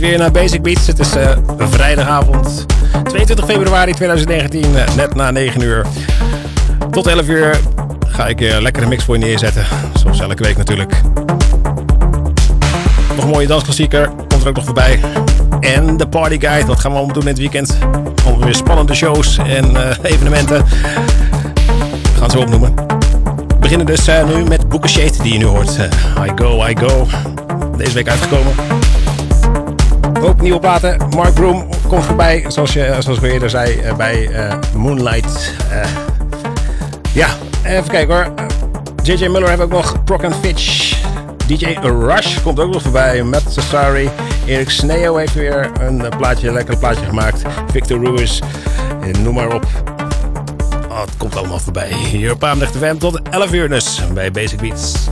weer naar Basic Beats. Het is uh, vrijdagavond 22 februari 2019, uh, net na 9 uur. Tot 11 uur ga ik uh, lekker een mix voor je neerzetten. Zoals elke week natuurlijk. Nog een mooie dansklassieker. Komt er ook nog voorbij. En de Party Guide. Wat gaan we allemaal doen het weekend? Allemaal weer spannende shows en evenementen. We gaan ze opnoemen. We beginnen dus nu met Booker Shade die je nu hoort. I Go, I Go. Deze week uitgekomen. Ook nieuwe platen. Mark Broom komt voorbij, zoals, je, zoals ik eerder zei, eh, bij uh, Moonlight. Uh, ja, even kijken hoor. JJ Miller heeft ook nog Proc and Fitch. DJ Rush komt ook nog voorbij. Matt Sassari. Erik Sneo heeft weer een plaatje, lekker plaatje gemaakt. Victor Ruiz. Noem maar op. Oh, het komt allemaal voorbij. Hier op Aamdag FM tot 11 uur dus bij Basic Beats.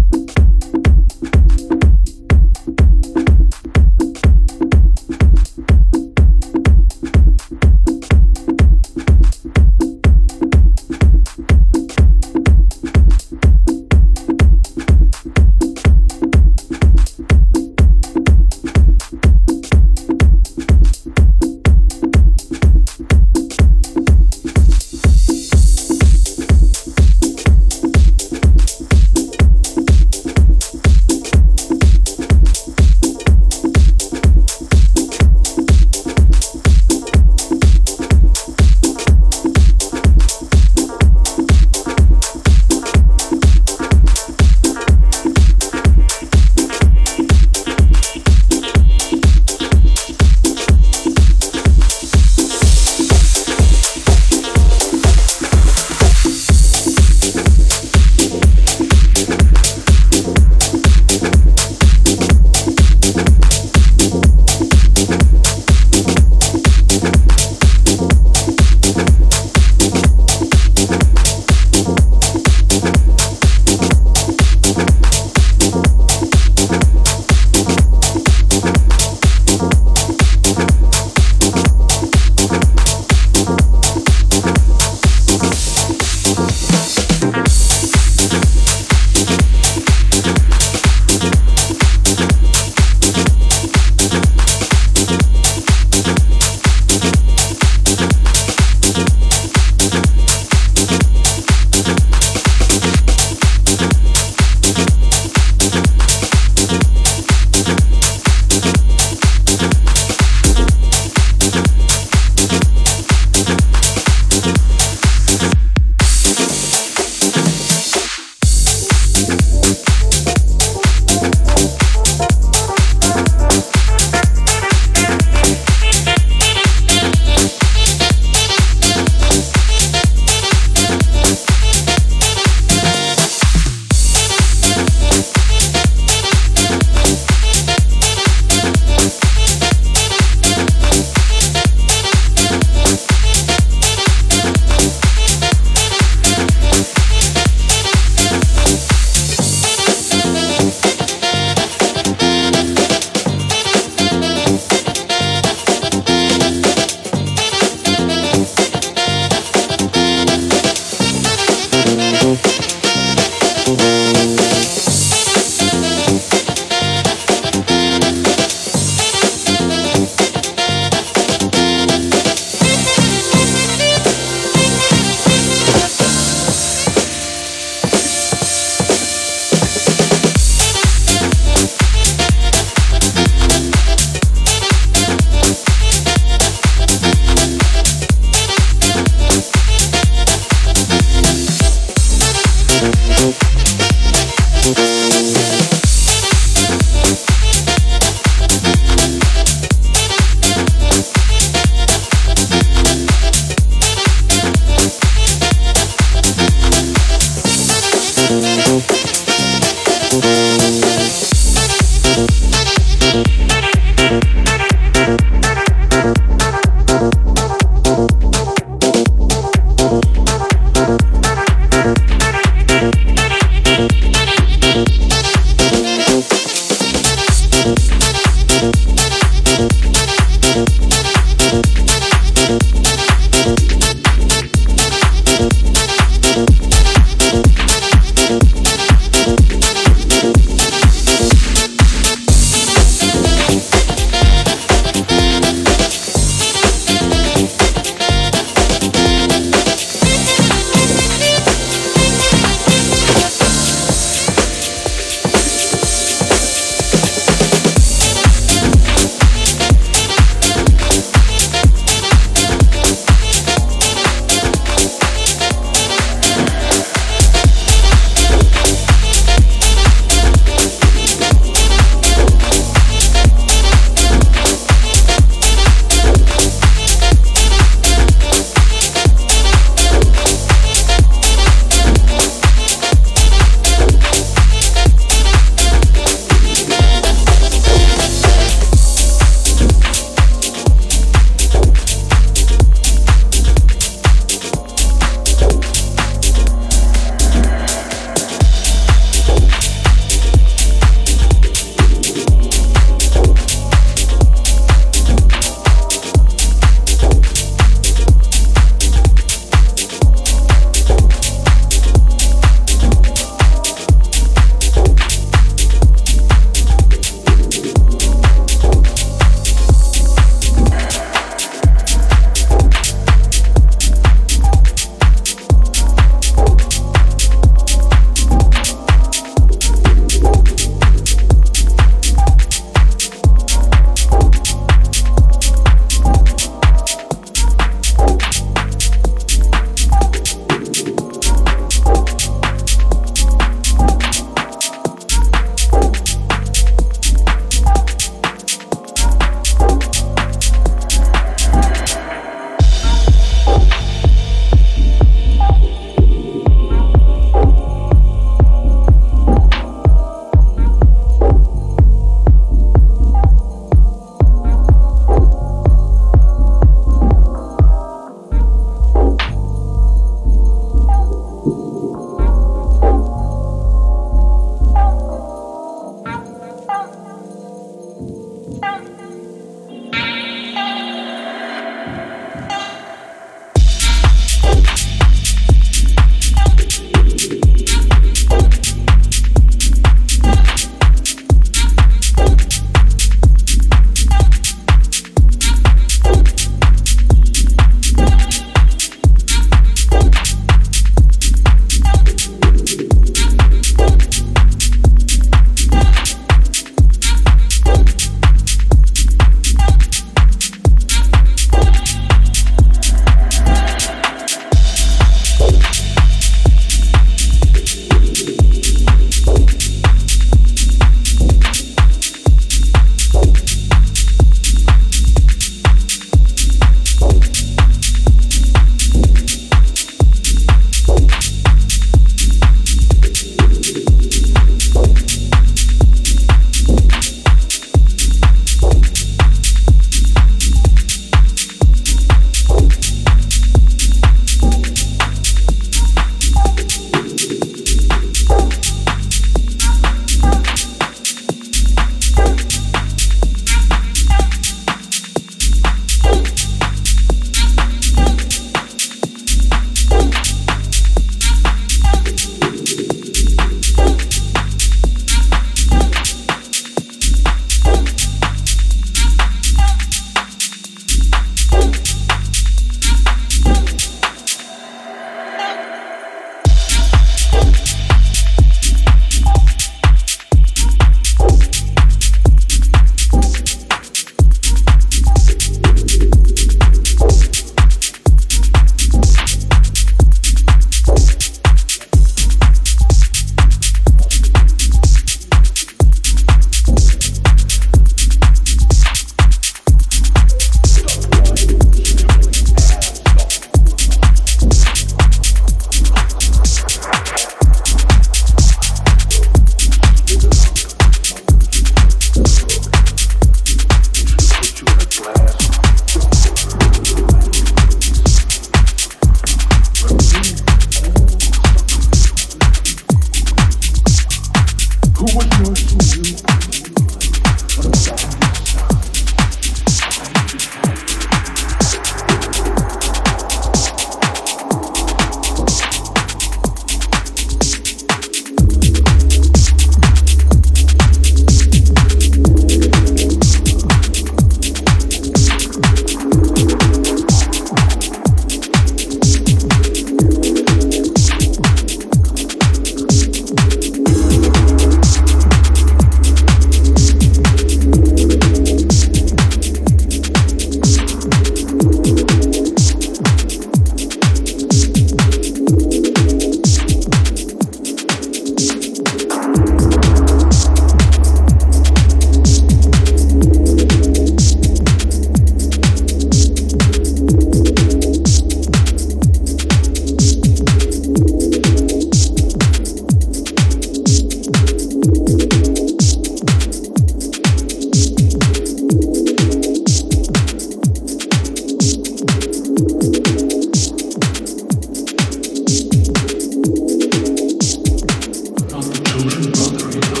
another in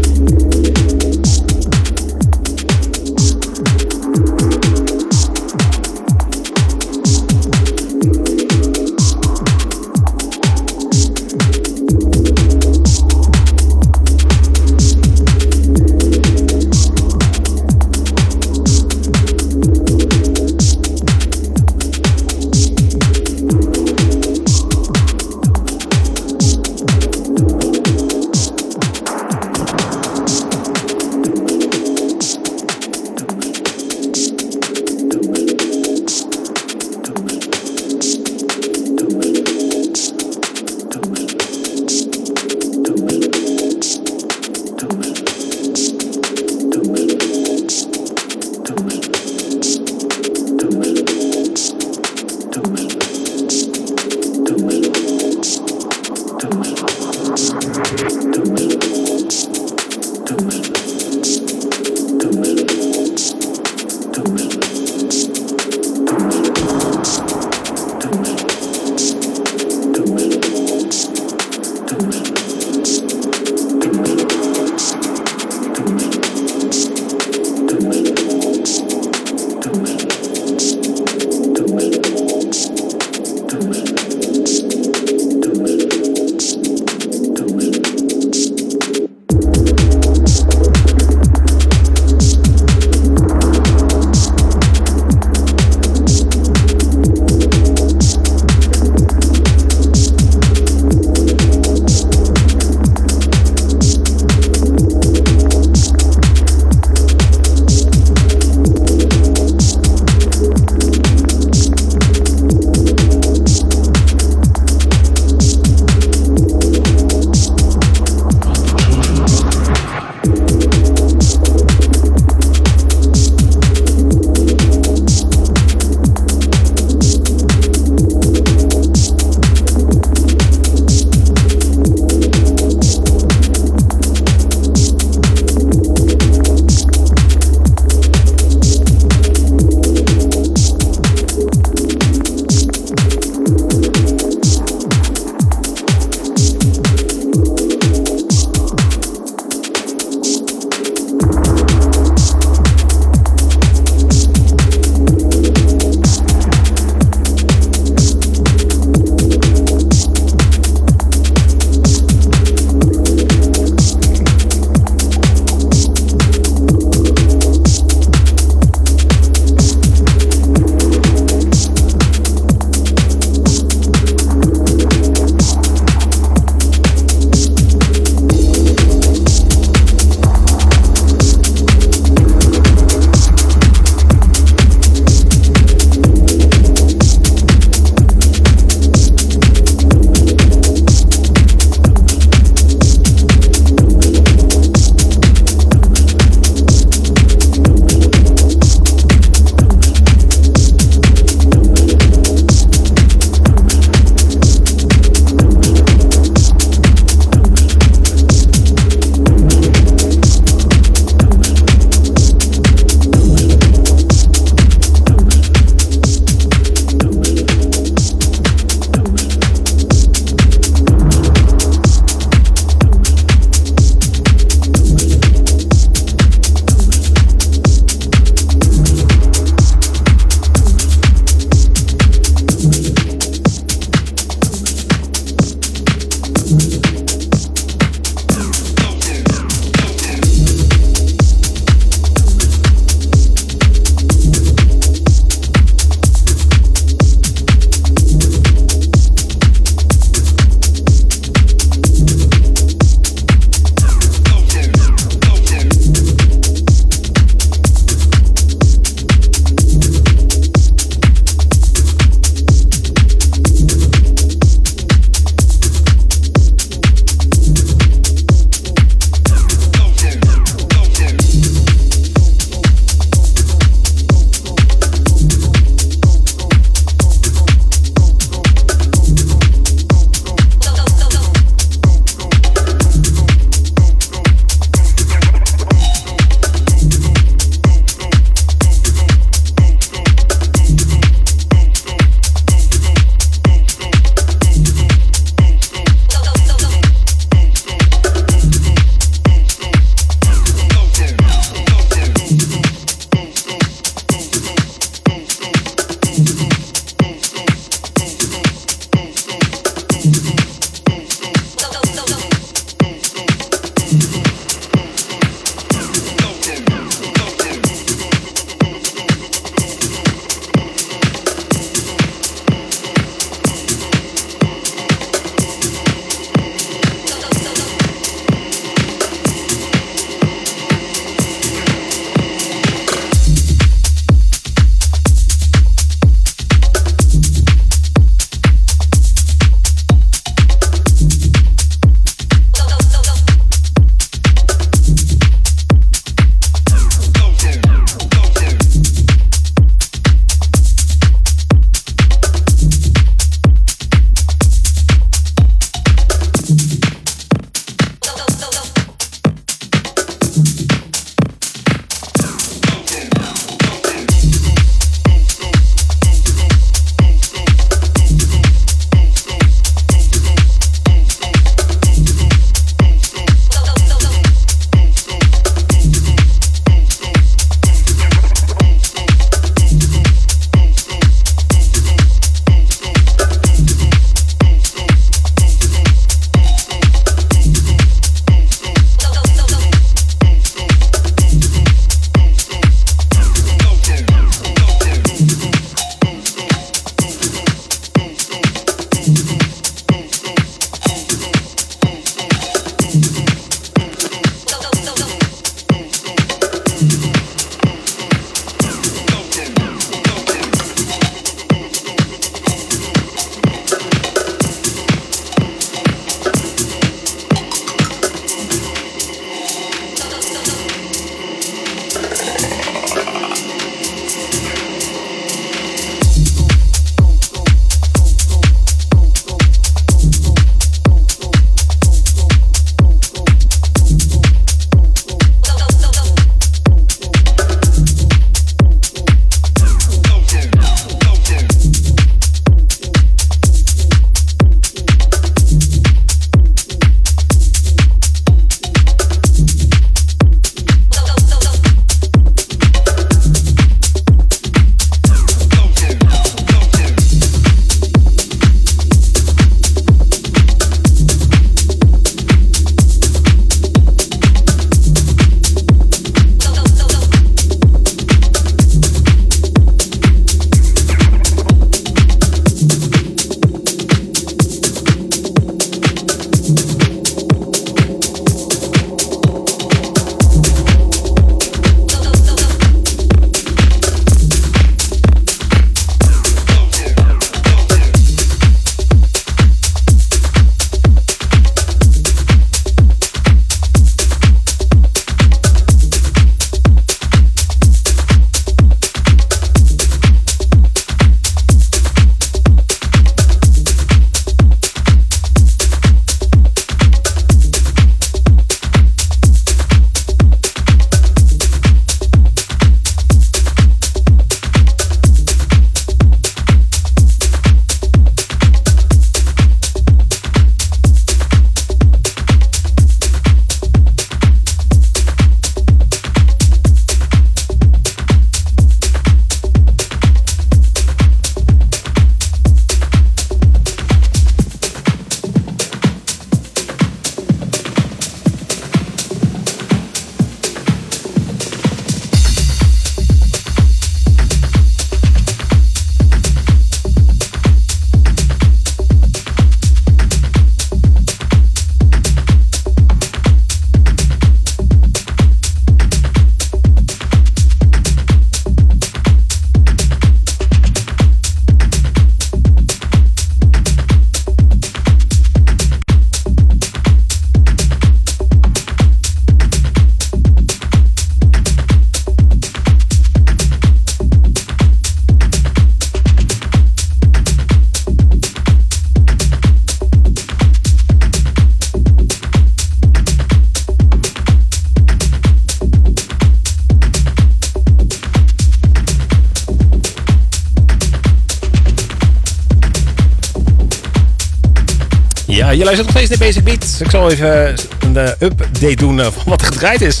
je luistert nog steeds naar Basic Beats. Ik zal even een uh, update doen uh, van wat er gedraaid is.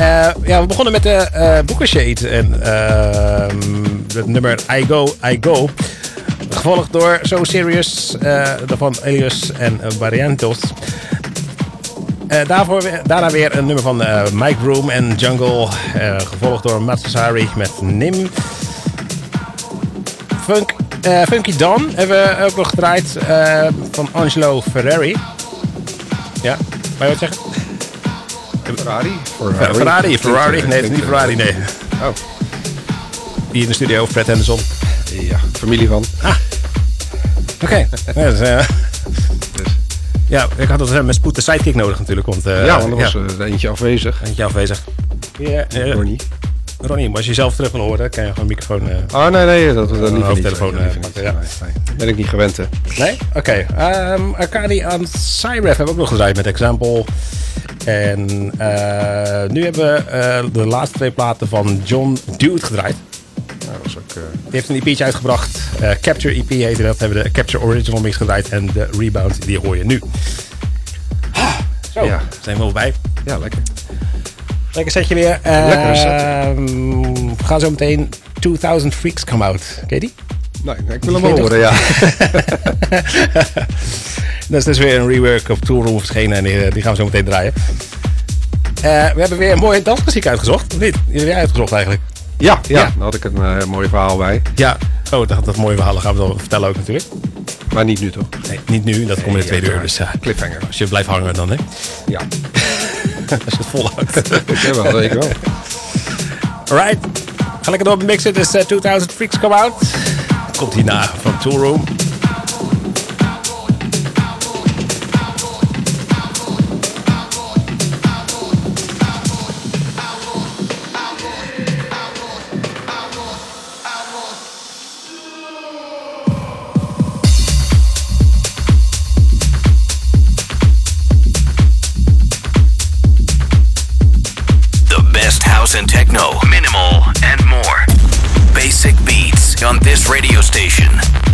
Uh, ja, we begonnen met de uh, Booker Shade en ehm, het nummer I Go, I Go. Gevolgd door So Serious, van Elias en Variantos. daarvoor, daarna weer een nummer van Mike Room en Jungle. gevolgd door Matsasari met Nim. Funk uh, Funky Dawn hebben we ook nog gedraaid uh, van Angelo Ferrari. Ja, wou je wat zeggen? Ferrari? Ferrari, Ferrari. Ferrari. Nee, het is niet Ferrari, nee. Oh. Hier in de studio, Fred Henderson. Ja, familie van. Ah. Oké. Okay. ja, dus, uh, ja, ik had dus met spoed de sidekick nodig natuurlijk. Want, ja, want er was eentje afwezig. Eentje afwezig. Ja, uh, Ronnie. Ronnie, maar als je zelf terug wil horen, kan je gewoon een microfoon... Oh, nee, nee, dat, dat, dat liever niet. telefoon uh, ja. nee, Ben ik niet gewend, hè. Nee? Oké. Okay. Um, Arcadi aan Cyref hebben we ook nog gedraaid met Example. En nu hebben we de laatste twee platen van John Dude gedraaid. Nou, dat was ook, Die heeft een EP'tje uitgebracht. Capture EP heette dat. Hebben we de Capture Original Mix gedraaid. En de Rebound, die hoor je nu. Zo, ja. zijn we wel bij. Ja, lekker. Lekker setje weer. Lekker we gaan zo meteen 2000 Freaks Come Out. Ken je die? Nee, ik wil hem wel horen, ja. dat is dus weer een rework op Toolroom verschenen en die, die, gaan we zo meteen draaien. Uh, we hebben weer een mooie dansmuziek uitgezocht, of niet? Die heb jij uitgezocht eigenlijk? Ja, ja, ja. daar had ik een uh, mooi verhaal bij. Ja, oh, dat, dat mooie verhaal gaan we dan vertellen ook natuurlijk. Maar niet nu toch? Nee, niet nu, dat nee, komt in de tweede uur. Dus, uh, cliffhanger. Als je blijft hangen dan, hè? Ja. Als je het volhoudt. ja, wel, zeker wel. Alright. Ga lekker door met mixen. Dus uh, 2000 Freaks Come Out. Komt hierna van Toolroom. This radio station.